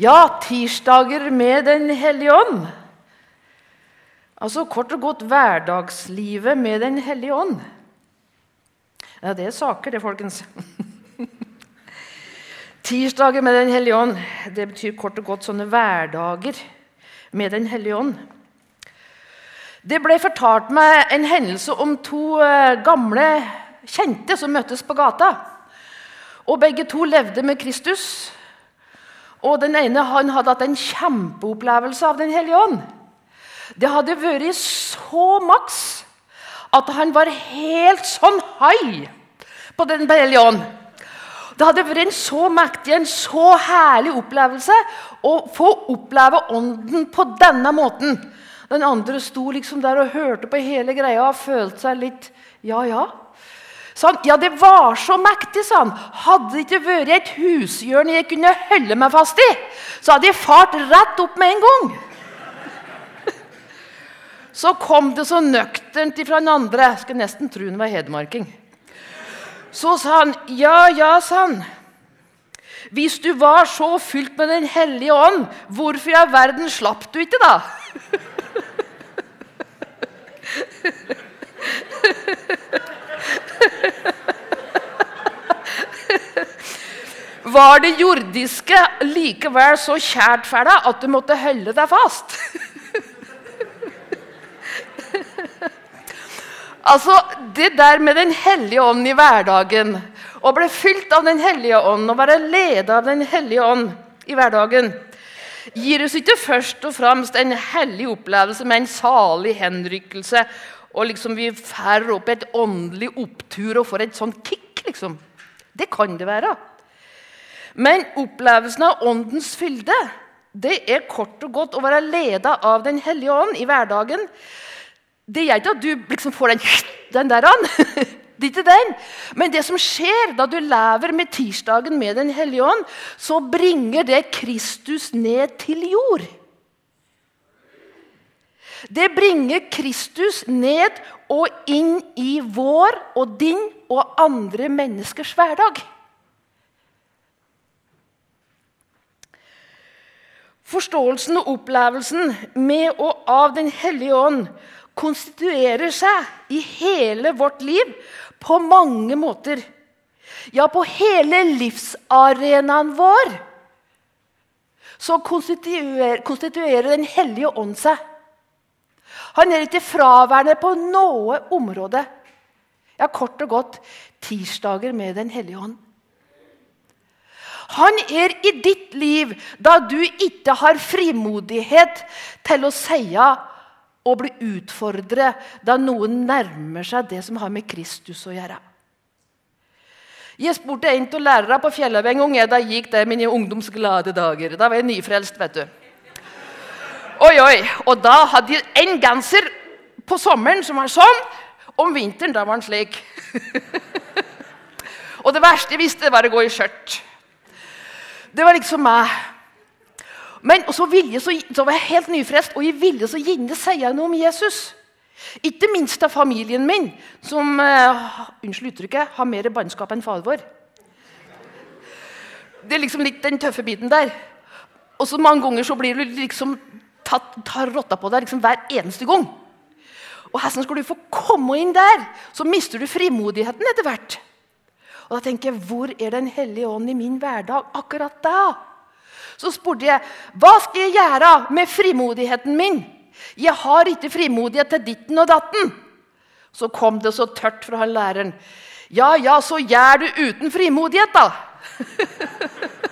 Ja, tirsdager med Den hellige ånd. Altså kort og godt hverdagslivet med Den hellige ånd. Ja, det er saker, det, folkens. Tirsdager med Den hellige ånd det betyr kort og godt sånne hverdager med Den hellige ånd. Det ble fortalt meg en hendelse om to eh, gamle kjente som møttes på gata. Og Begge to levde med Kristus. Og Den ene han hadde hatt en kjempeopplevelse av Den hellige ånd. Det hadde vært så maks at han var helt sånn high på Den hellige ånd. Det hadde vært en så mektig, en så herlig opplevelse å få oppleve Ånden på denne måten. Den andre sto liksom der og hørte på hele greia og følte seg litt Ja, ja. Så han, ja, det var så mektig, sa han. Hadde det ikke vært et hushjørne jeg kunne holde meg fast i, så hadde jeg fart rett opp med en gang. Så kom det så nøkternt ifra den andre. Jeg skulle nesten tro han var hedmarking. Så sa han, ja, ja, sa han. Hvis du var så fylt med Den hellige ånd, hvorfor i all verden slapp du ikke, da? Var det jordiske likevel så kjært for deg at du måtte holde deg fast? altså, Det der med Den hellige ånd i hverdagen, å bli fylt av Den hellige ånd og være ledet av Den hellige ånd i hverdagen, gir oss ikke først og fremst en hellig opplevelse med en salig henrykkelse, og liksom vi får opp et åndelig opptur og får et sånt kick. liksom. Det kan det være. Men opplevelsen av åndens fylde det er kort og godt å være leda av Den hellige ånd i hverdagen. Det gjør ikke at du liksom får den, den der an. Det er ikke den. Men det som skjer da du lever med tirsdagen med Den hellige ånd, så bringer det Kristus ned til jord. Det bringer Kristus ned og inn i vår og din og andre menneskers hverdag. Forståelsen og opplevelsen med og av Den hellige ånd konstituerer seg i hele vårt liv på mange måter. Ja, på hele livsarenaen vår så konstituerer, konstituerer Den hellige ånd seg. Han er ikke fraværende på noe område. Ja, kort og godt tirsdager med Den hellige ånd. Han er i ditt liv da du ikke har frimodighet til å si og bli utfordret da noen nærmer seg det som har med Kristus å gjøre. Jeg spurte en av lærerne på Fjellhaug en gang da gikk der mine ungdomsglade dager. Da var jeg nyfrelst, vet du. Oi, oi. Og da hadde jeg en genser på sommeren som var sånn. Om vinteren da var den slik. og det verste jeg visste, var å gå i skjørt. Det var liksom meg. Men så, ville, så, så, var jeg helt nyfrelst, og jeg ville så gjerne si noe om Jesus. Ikke minst av familien min, som uh, unnskyld uttrykket, har mer bannskap enn far vår. Det er liksom litt den tøffe biten der. Og så mange ganger så blir du liksom tatt, tar rotta på deg liksom hver eneste gang. Og hvordan skal du få komme inn der? Så mister du frimodigheten etter hvert. Og da tenker jeg, Hvor er Den hellige ånd i min hverdag akkurat da? Så spurte jeg hva skal jeg gjøre med frimodigheten min. Jeg har ikke frimodighet til ditten og datten. Så kom det så tørt fra han læreren. Ja, ja, så gjør du uten frimodighet, da.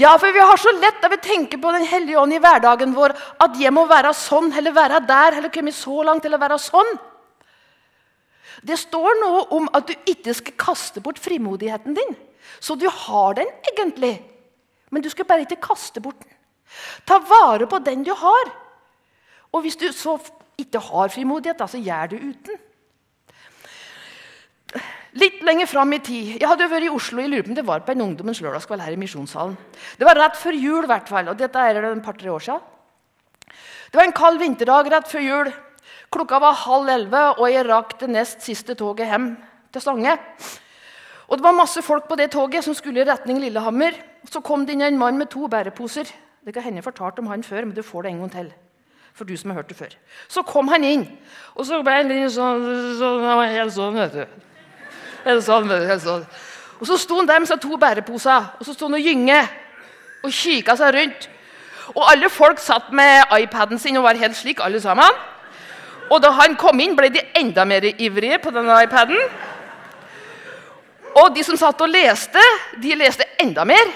ja, for vi har så lett da vi tenker på Den hellige ånd i hverdagen vår at jeg må være sånn eller være der eller komme så langt eller være sånn. Det står noe om at du ikke skal kaste bort frimodigheten din. Så du har den egentlig, men du skal bare ikke kaste bort den. Ta vare på den du har. Og hvis du så ikke har frimodighet, så gjør du uten. Litt lenger fram i tid Jeg hadde vært i Oslo jeg lurer det var på en ungdommens lørdagskveld her i Misjonssalen. Det var rett før jul, i hvert fall, og dette er det et par-tre år siden. Det var en kald vinterdag rett før jul. Klokka var halv elleve, og jeg rakk det nest siste toget hjem til Stange. Og Det var masse folk på det toget som skulle i retning Lillehammer. så kom det inn en mann med to bæreposer. Det kan hende jeg fortalte om han før, men du får det en gang til. For du som har hørt det før. Så kom han inn, og så ble han litt sånn, sånn Helt sånn, vet du. Helt sånn, helt sånn. Og så sto han der med seg to bæreposer, og så sto han og gynge og kikka seg rundt. Og alle folk satt med iPaden sin og var helt slik, alle sammen. Og da han kom inn, ble de enda mer ivrige på denne iPaden. Og de som satt og leste, de leste enda mer.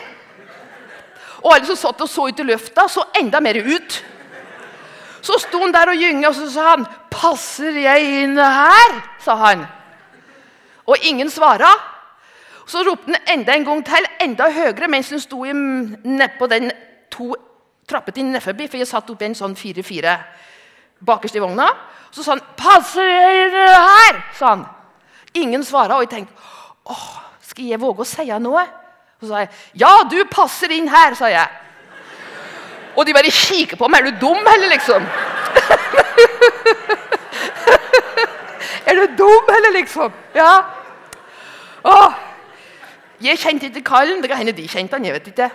Og alle som satt og så ut i løfta, så enda mer ut. Så sto han der og gynga, og så sa han 'Passer jeg inn her?' sa han. Og ingen svara. Så ropte han enda en gang til, enda høyere, mens han sto nedpå den to trappetrinnene nedforbi, for jeg satt oppi en sånn 4-4 bakerst i vogna. Så sa han 'Passer her?' sa han. Ingen svara, og jeg tenkte åh, skal jeg våge å si noe? Så sa jeg 'Ja, du passer inn her', sa jeg. Og de bare kikker på meg. 'Er du dum, eller?' liksom. er du dum, eller liksom? Ja. Åh. Jeg kjente ikke kallen. Det kan hende de kjente han. jeg vet ikke.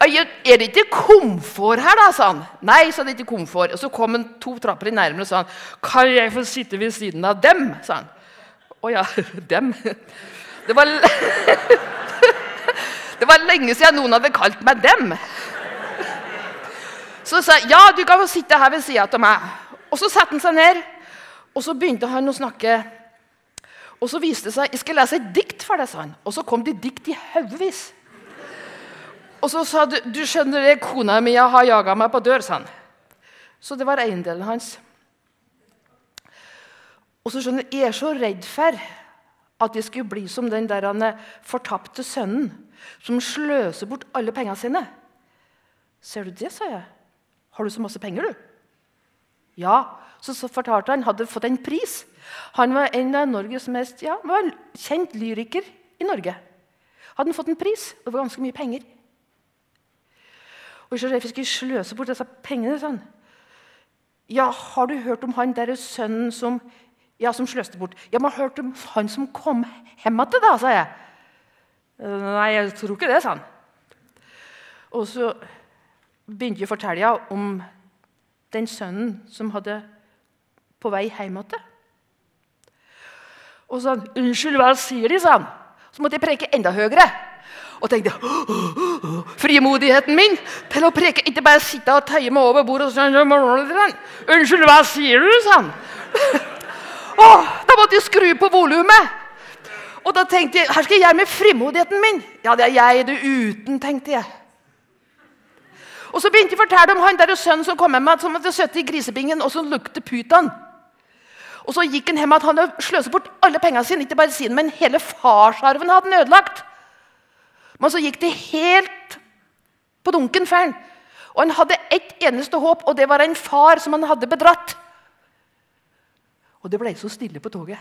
Er det ikke komfort her, da? sa han. Nei, sa det ikke komfort. Og så kom han to trapper nærmere og sa han, 'Kan jeg få sitte ved siden av dem?' sa han. Å ja, dem. Det var, det var lenge siden noen hadde kalt meg dem. Så sa jeg ja, du kan få sitte her ved sida av meg. Og Så satte han seg ned, og så begynte han å snakke. Og så viste det seg jeg skal lese et dikt for deg, sa han. Og så kom det dikt i haugevis. Og så sa du du skjønner det, kona mi har jaga meg på dør, sa han. Så det var eiendelen hans. Og så skjønner jeg er så redd for at jeg skulle bli som den der han fortapte sønnen som sløser bort alle pengene sine. Ser du det, sa jeg. Har du så masse penger, du? Ja. Så, så fortalte han hadde fått en pris. Han var en av Norges mest ja, var kjent lyriker i Norge. Hadde han fått en pris. Det var ganske mye penger. Og jeg skulle sløse bort disse pengene. sånn. Ja, har du hørt om han derre sønnen som ja, som sløste bort. Ja, men har hørt om han som kom hjem igjen, da? sa jeg. Nei, jeg tror ikke det, sa han. Og så begynte jeg å fortelle om den sønnen som hadde på vei hjem igjen. Og så sa han, 'Unnskyld, hva sier de?' sa han. Så måtte jeg preke enda høyere. Og tenkte frimodigheten min til å preke, ikke bare sitte og tøye meg over bordet og sånn 'Unnskyld, hva sier du?' sa han. Åh, da måtte jeg skru på volumet. Og da tenkte jeg her skal jeg gjøre med frimodigheten min. Ja, det er jeg det uten, tenkte jeg. Og så begynte jeg å fortelle om han der sønnen som kom med meg, som hadde sittet i grisebingen og som lukter putan. Og så gikk han hjem at han hadde sløst bort alle pengene sine, ikke bare sine, men hele farsarven hadde han ødelagt. Men så gikk det helt på dunken for. Og han hadde ett eneste håp, og det var en far som han hadde bedratt. Og det ble så stille på toget.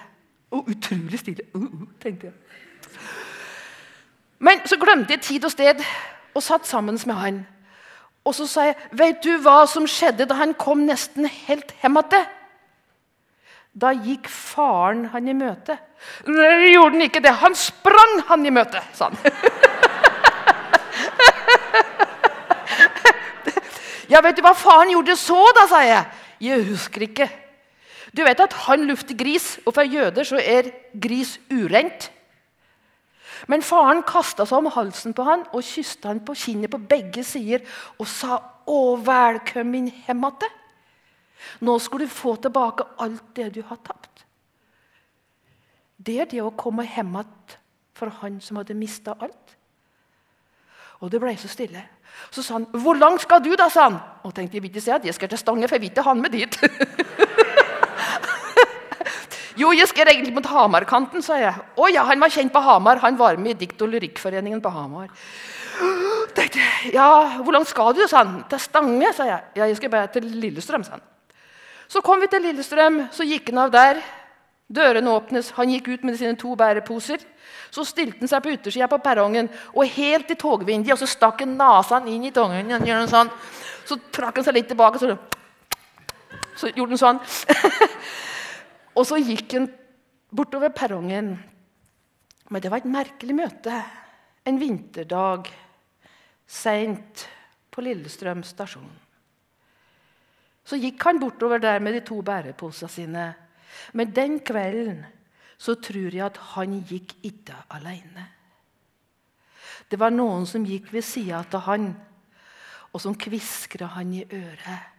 Og utrolig stille. Uh, uh, tenkte jeg. Men så glemte jeg tid og sted og satt sammen med han. Og så sa jeg, 'Vet du hva som skjedde da han kom nesten helt hjem igjen?' Da gikk faren han i møte. 'Nei, gjorde han ikke det. Han sprang han i møte', sa han. ja, vet du hva faren gjorde så, da, sa jeg. Jeg husker ikke. Du vet at han lufter gris, og for jøder så er gris urent. Men faren kasta seg om halsen på han og kysta han på kinnet på begge sider og sa, 'Å, velkommen hjem igjen. Nå skal du få tilbake alt det du har tapt.' Det er det å komme hjem igjen for han som hadde mista alt. Og det ble så stille. Så sa han, 'Hvor langt skal du', da? sa han. Og tenkte jeg vil ikke si at jeg skal til Stange, for jeg vil ikke ha med dit. Jo, jeg skal egentlig mot Hamarkanten, sa jeg. Å ja, han var kjent på Hamar. Han var med i Dikt- og lyrikkforeningen på Hamar. Tenkte, ja, Hvor langt skal du? sa han. Til Stange, sa jeg. Ja, jeg skal bare til Lillestrøm, sa han. Så kom vi til Lillestrøm, så gikk han av der. Dørene åpnes, han gikk ut med sine to bæreposer. Så stilte han seg på yttersida på perrongen og helt i togvinduet. Og så stakk han nesa inn i togvinduet. Sånn. Så trakk han seg litt tilbake, så, så gjorde han sånn. Og så gikk han bortover perrongen. Men det var et merkelig møte. En vinterdag. seint på Lillestrøm stasjon. Så gikk han bortover der med de to bæreposene sine. Men den kvelden så tror jeg at han gikk ikke alene. Det var noen som gikk ved sida av han, og som kviskra han i øret.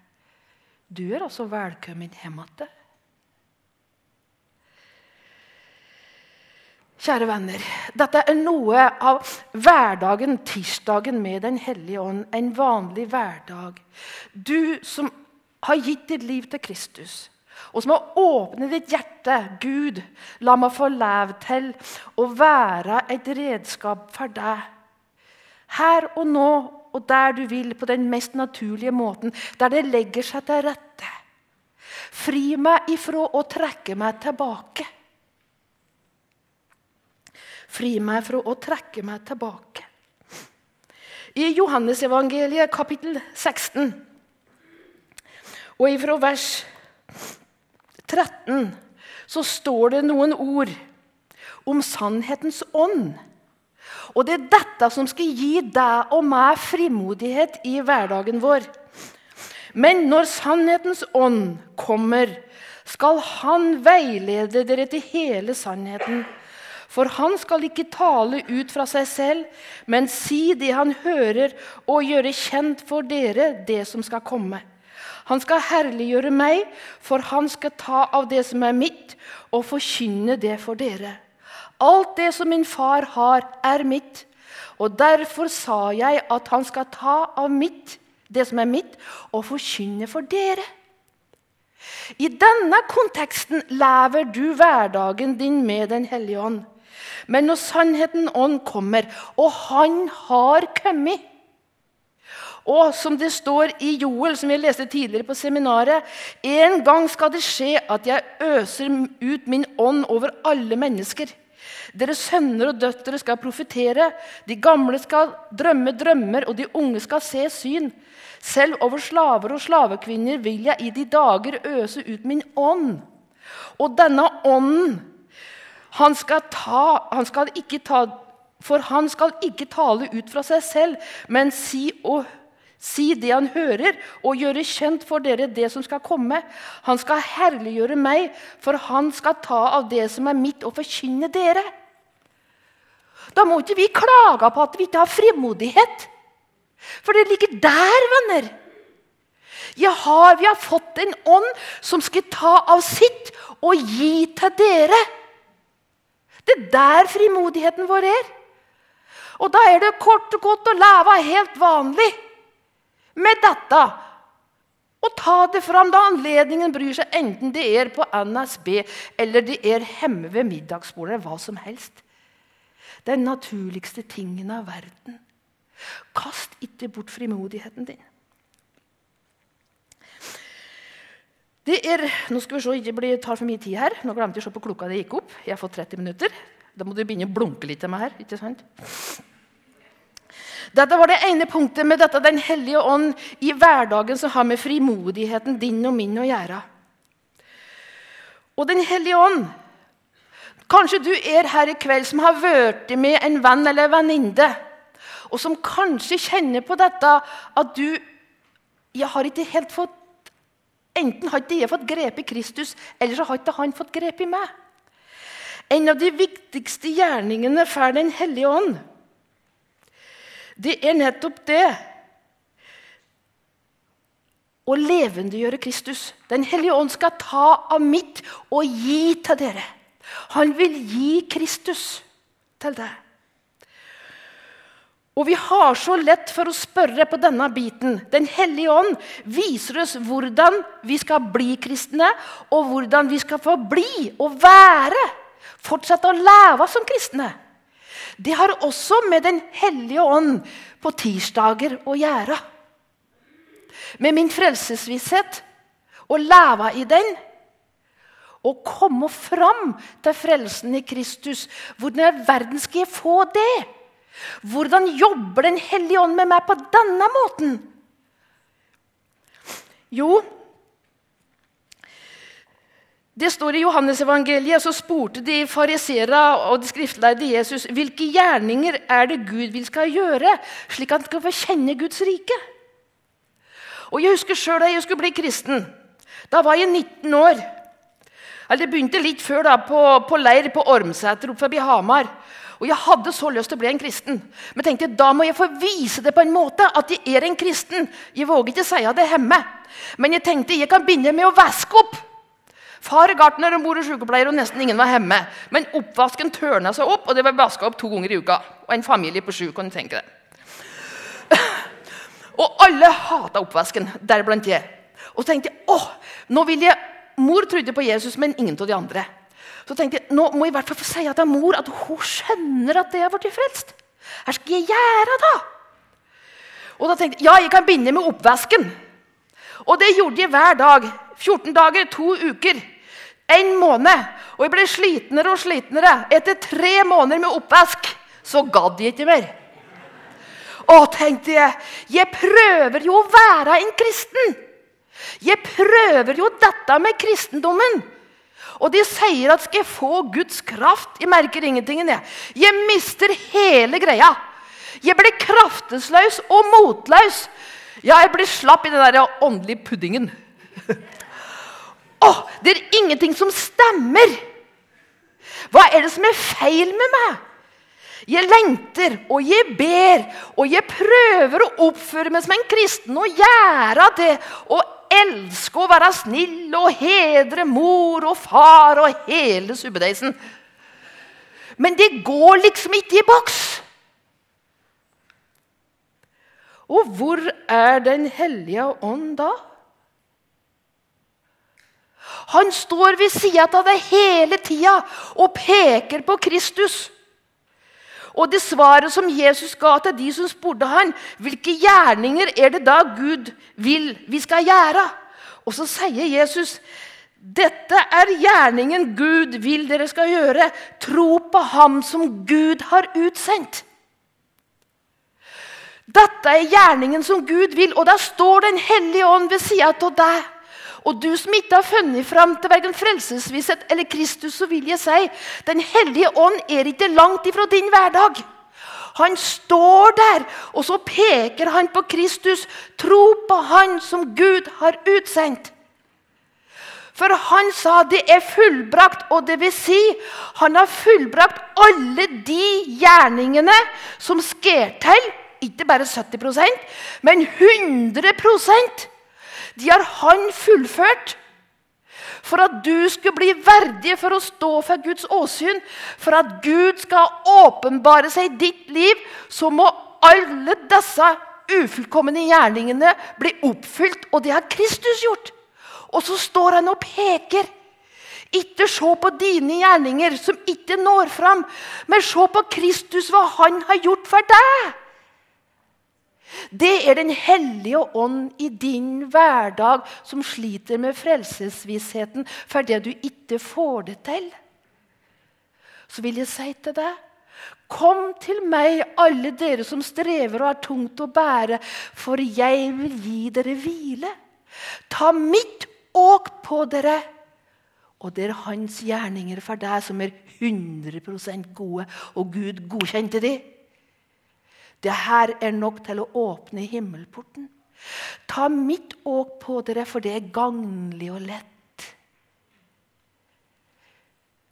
Du er altså velkommen hjem igjen. Kjære venner, dette er noe av hverdagen, tirsdagen med Den hellige ånd. En vanlig hverdag. Du som har gitt ditt liv til Kristus, og som har åpnet ditt hjerte Gud, la meg få leve til å være et redskap for deg. Her og nå og der du vil, på den mest naturlige måten, der det legger seg til rette. Fri meg ifra å trekke meg tilbake. Fri meg fra å trekke meg tilbake. I Johannesevangeliet kapittel 16 og ifra vers 13 så står det noen ord om sannhetens ånd. Og det er dette som skal gi deg og meg frimodighet i hverdagen vår. Men når sannhetens ånd kommer, skal han veilede dere til hele sannheten. For han skal ikke tale ut fra seg selv, men si det han hører, og gjøre kjent for dere det som skal komme. Han skal herliggjøre meg, for han skal ta av det som er mitt, og forkynne det for dere. Alt det som min far har, er mitt. Og derfor sa jeg at han skal ta av mitt, det som er mitt, og forkynne for dere. I denne konteksten lever du hverdagen din med Den hellige ånd. Men når sannheten ånd kommer, og han har kommet og som det står i Joel, som jeg leste tidligere på seminaret En gang skal det skje at jeg øser ut min ånd over alle mennesker. Deres sønner og døtre skal profetere, de gamle skal drømme drømmer, og de unge skal se syn. Selv over slaver og slavekvinner vil jeg i de dager øse ut min ånd. Og denne ånden han skal, ta, han skal ikke ta For han skal ikke tale ut fra seg selv, men si, og, si det han hører, og gjøre kjent for dere det som skal komme. Han skal herliggjøre meg, for han skal ta av det som er mitt, og forkynne dere. Da må ikke vi klage på at vi ikke har frimodighet. For det ligger der, venner. Har, vi har fått en ånd som skal ta av sitt og gi til dere. Det er der frimodigheten vår er. Og da er det kort og godt å leve helt vanlig med dette. Og ta det fram da anledningen bryr seg, enten det er på NSB eller det er hjemme ved middagsbordet. Hva som helst. Den naturligste tingen av verden. Kast ikke bort frimodigheten din. Det er, nå skal vi se, ikke bli, tar for mye tid her. Nå glemte jeg å se på klokka det gikk opp. Jeg har fått 30 minutter. Da må du begynne å blunke litt til meg her. ikke sant? Dette var det ene punktet med dette Den hellige ånd i hverdagen som har med frimodigheten din og min å gjøre. Og Den hellige ånd Kanskje du er her i kveld som har vært med en venn eller venninne, og som kanskje kjenner på dette at du jeg har ikke helt fått Enten har ikke jeg fått grep i Kristus, eller så har ikke han fått grep i meg. En av de viktigste gjerningene for Den hellige ånd, det er nettopp det å levendegjøre Kristus. Den hellige ånd skal ta av mitt og gi til dere. Han vil gi Kristus til deg. Og vi har så lett for å spørre på denne biten. Den hellige ånd viser oss hvordan vi skal bli kristne, og hvordan vi skal få bli og være. Fortsette å leve som kristne. Det har også med Den hellige ånd på tirsdager å gjøre. Med min frelsesvisshet, å leve i den. Å komme fram til frelsen i Kristus. Hvordan i verden skal jeg få det? Hvordan jobber Den hellige ånd med meg på denne måten? Jo, Det står i Johannesevangeliet, så spurte de fariseere og de skriftlærde Jesus hvilke gjerninger er det Gud vil skal gjøre, slik at han skal få kjenne Guds rike. Og Jeg husker sjøl da jeg skulle bli kristen. Da var jeg 19 år. Eller Det begynte litt før, da, på, på leir på Ormsæter oppe forbi Hamar. Og Jeg hadde så lyst til å bli en kristen, men tenkte da må jeg få vise det på en måte at jeg er en kristen. Jeg våger ikke si det hjemme, men jeg tenkte jeg kan begynne med å vaske opp. Far er gartner og mor og sykepleier, og nesten ingen var hjemme. Men oppvasken tørna seg opp, og det ble vaska opp to ganger i uka. Og en familie på sju, kan du tenke deg. Og alle hata oppvasken, deriblant jeg. Og så tenkte jeg åh, nå vil jeg Mor trodde på Jesus, men ingen av de andre. Så tenkte jeg, nå må jeg i hvert fall få si til mor at hun skjønner at jeg er blitt frelst. Hva skal jeg gjøre da? Og da tenkte jeg ja, jeg kan begynne med oppvasken. Og det gjorde jeg hver dag. 14 dager, to uker. En måned. Og jeg ble slitnere og slitnere. Etter tre måneder med oppvask så gadd jeg ikke mer. Å, tenkte jeg, jeg prøver jo å være en kristen. Jeg prøver jo dette med kristendommen. Og de sier at skal jeg få Guds kraft Jeg merker ingenting. Jeg, jeg mister hele greia. Jeg blir kraftesløs og motløs. Ja, jeg blir slapp i den der åndelige puddingen. oh, det er ingenting som stemmer! Hva er det som er feil med meg? Jeg lengter, og jeg ber, og jeg prøver å oppføre meg som en kristen og gjøre det. Og elske å være snill og hedre mor og far og hele subbedeisen. Men det går liksom ikke i boks. Og hvor er Den hellige ånd da? Han står ved sida av deg hele tida og peker på Kristus. Og det svaret som Jesus ga til de som spurte han, hvilke gjerninger er det da Gud vil vi skal gjøre? Og så sier Jesus, dette er gjerningen Gud vil dere skal gjøre. Tro på ham som Gud har utsendt. Dette er gjerningen som Gud vil, og da står Den hellige ånd ved sida av deg. Og du som ikke har funnet fram til verken frelsesvisshet eller Kristus, så vil jeg si Den hellige ånd er ikke langt ifra din hverdag. Han står der, og så peker han på Kristus. Tro på Han som Gud har utsendt. For han sa det er fullbrakt, og det vil si han har fullbrakt alle de gjerningene som sker til ikke bare 70% men 100% De har han fullført. For at du skulle bli verdig for å stå for Guds åsyn, for at Gud skal åpenbare seg i ditt liv, så må alle disse ufullkomne gjerningene bli oppfylt, og det har Kristus gjort. Og så står han og peker. Ikke se på dine gjerninger som ikke når fram, men se på Kristus, hva han har gjort for deg. Det er Den hellige ånd i din hverdag som sliter med frelsesvissheten fordi du ikke får det til. Så vil jeg si til deg Kom til meg, alle dere som strever og har tungt å bære, for jeg vil gi dere hvile. Ta mitt åk på dere, og det er hans gjerninger for deg som er 100% gode, og Gud godkjente de. Det her er nok til å åpne himmelporten. Ta mitt åk på dere, for det er gagnlig og lett.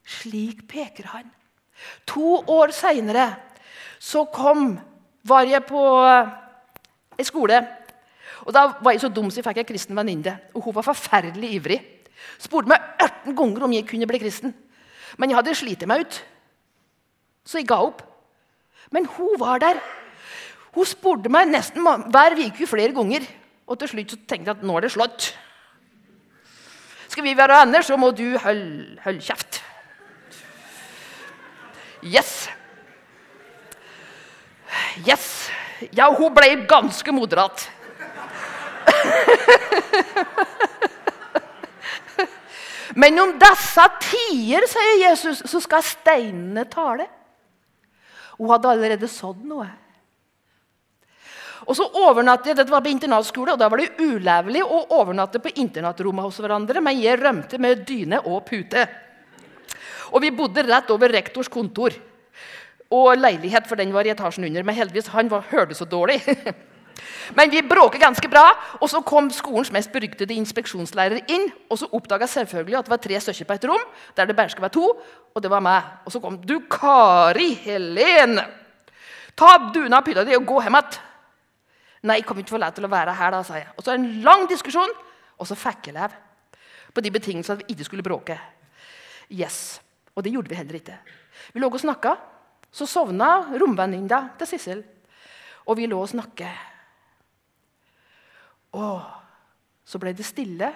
Slik peker han. To år seinere var jeg på en eh, skole. Og Da var jeg så dum så jeg fikk en kristen venninne. Og hun var forferdelig ivrig. Spurte meg 18 ganger om jeg kunne bli kristen. Men jeg hadde slitt meg ut, så jeg ga opp. Men hun var der. Hun spurte meg nesten hver uke flere ganger. Og til slutt tenkte jeg at nå er det slått. Skal vi være venner, så må du holde, hold kjeft. Yes. Yes. Ja, hun ble ganske moderat. Men om disse tider, sier Jesus, så skal steinene tale. Hun hadde allerede sådd noe. Og så overnattet, Dette var på internatskole, og da var det ulevelig å overnatte på internatrommet hos hverandre, men jeg rømte med dyne og pute. Og vi bodde rett over rektors kontor og leilighet, for den var i etasjen under. Men heldigvis, han var, hørte så dårlig. Men vi bråket ganske bra, og så kom skolens mest beryktede inspeksjonslærer inn. Og så oppdaga selvfølgelig at det var tre stykker på et rom, der det bare skulle være to. Og det var meg. Og så kom du, Kari Helene. Ta duna av pytta di og gå hjem igjen. Nei, jeg kommer ikke for lov til å være her, da, sa jeg. Og så en lang diskusjon, og så fikk jeg lov. På de betingelsene at vi ikke skulle bråke. Yes. Og det gjorde vi heller ikke. Vi lå og snakka. Så sovna romvenninna til Sissel, og vi lå og snakket. Og så ble det stille.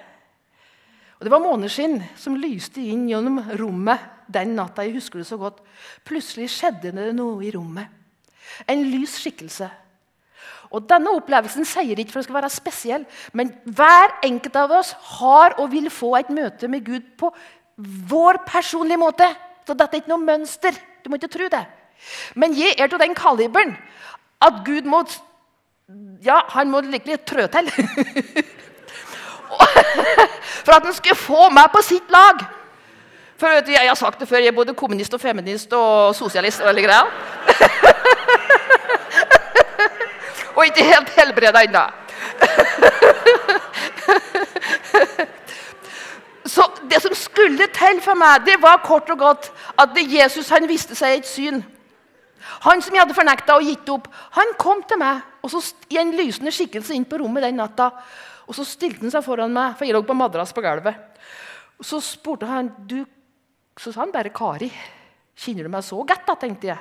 Og Det var måneskinn som lyste inn gjennom rommet den natta. jeg husker det så godt. Plutselig skjedde det noe i rommet. En lys skikkelse. Og Denne opplevelsen sier ikke for å være spesiell, men hver enkelt av oss har og vil få et møte med Gud på vår personlige måte. Så dette er ikke noe mønster. Du må ikke tro det. Men jeg er til den kaliberen at Gud må ja, han må virkelig trø til. For at han skulle få meg på sitt lag. For Jeg har sagt det før, jeg er både kommunist og feminist og sosialist. og alle. og ikke helt helbreda ennå. Så det som skulle til for meg, det var kort og godt at Jesus han viste seg i et syn. Han som jeg hadde fornekta og gitt opp, han kom til meg og så i en lysende skikkelse inn på rommet den natta. Og Så stilte han seg foran meg, for jeg lå på madrass på gulvet. Så spurte han du, Så sa han bare 'Kari'. Kjenner du meg så godt, da, tenkte jeg.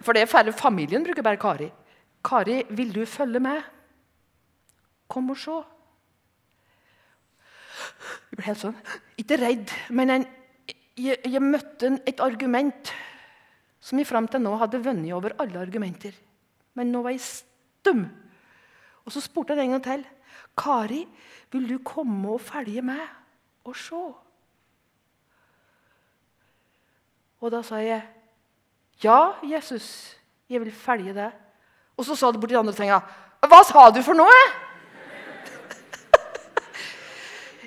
For det er færre familien bruker bare Kari. 'Kari, vil du følge med?' Kom og se. Jeg ble helt sånn Ikke redd, men en, jeg, jeg, møtte et argument som jeg fram til nå hadde vunnet over alle argumenter. Men nå var jeg stum. Og så spurte jeg en gang til. 'Kari, vil du komme og følge med og se?' Og da sa jeg, 'Ja, Jesus, jeg vil følge deg.' Og så sa det de andre senga, 'Hva sa du for noe?'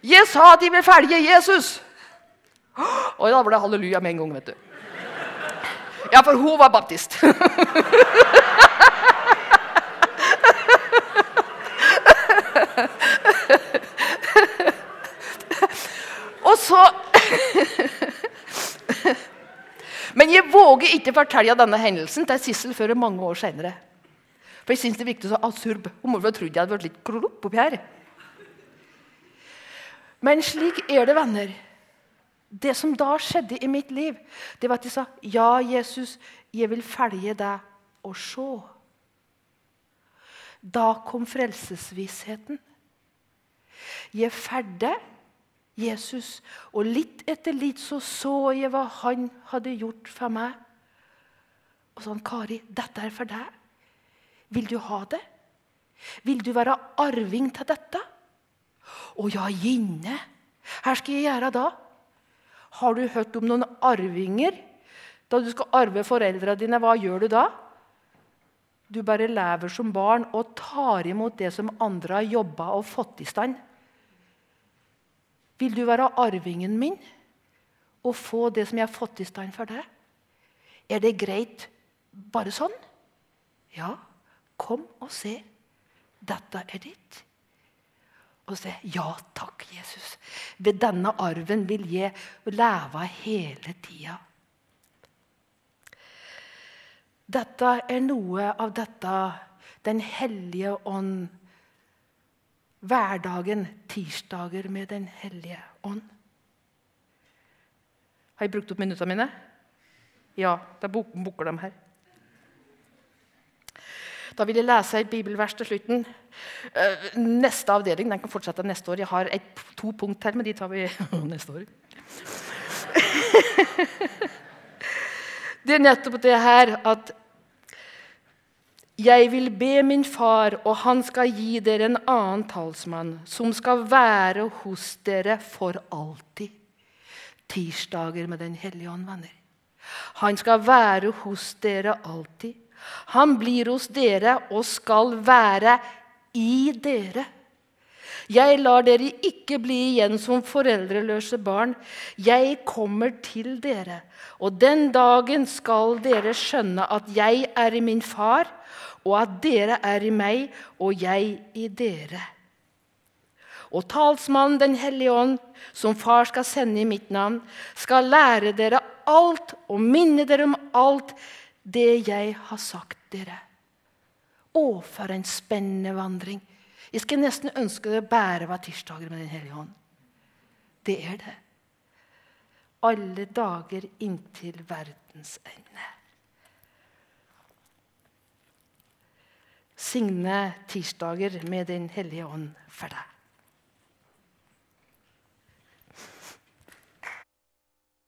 Jeg sa at de vil følge Jesus. Og da ble det halleluja med en gang. vet du. Ja, for hun var baptist. Og så Men jeg våger ikke fortelle denne hendelsen til Sissel før mange år senere. For jeg synes det virket så absurd. Hun må vel trodd jeg hadde vært litt klopp oppi her. Men slik er det, venner. Det som da skjedde i mitt liv, det var at de sa, 'Ja, Jesus, jeg vil følge deg og se'. Da kom frelsesvissheten. Jeg er ferdig, Jesus, og litt etter litt så så jeg hva han hadde gjort for meg. Og sånn, 'Kari, dette er for deg. Vil du ha det? Vil du være arving til dette?' Å ja, gjerne. Hva skal jeg gjøre da? Har du hørt om noen arvinger? Da du skal arve foreldrene dine, hva gjør du da? Du bare lever som barn og tar imot det som andre har jobba og fått i stand. Vil du være arvingen min og få det som jeg har fått i stand for deg? Er det greit bare sånn? Ja, kom og se. Dette er ditt og se. ja takk, Jesus. Ved denne arven vil jeg leve hele tida. Dette er noe av dette Den hellige ånd. Hverdagen, tirsdager med Den hellige ånd. Har jeg brukt opp minuttene mine? Ja, da bukker de her. Da vil jeg lese et bibelvers til slutten. Eh, neste avdeling den kan fortsette neste år. Jeg har et, to punkt her, men de tar vi neste år. Det er nettopp det her at jeg vil be min far, og han skal gi dere en annen talsmann, som skal være hos dere for alltid. Tirsdager med Den hellige ånd, venner. Han skal være hos dere alltid. Han blir hos dere og skal være i dere. Jeg lar dere ikke bli igjen som foreldreløse barn. Jeg kommer til dere. Og den dagen skal dere skjønne at jeg er i min far, og at dere er i meg, og jeg i dere. Og talsmannen Den hellige ånd, som far skal sende i mitt navn, skal lære dere alt og minne dere om alt det jeg har sagt dere. Å, for en spennende vandring! Jeg skulle nesten ønske det bare var tirsdager med Den hellige hånd. Det er det. Alle dager inntil verdens ende. Signe tirsdager med Den hellige ånd for deg.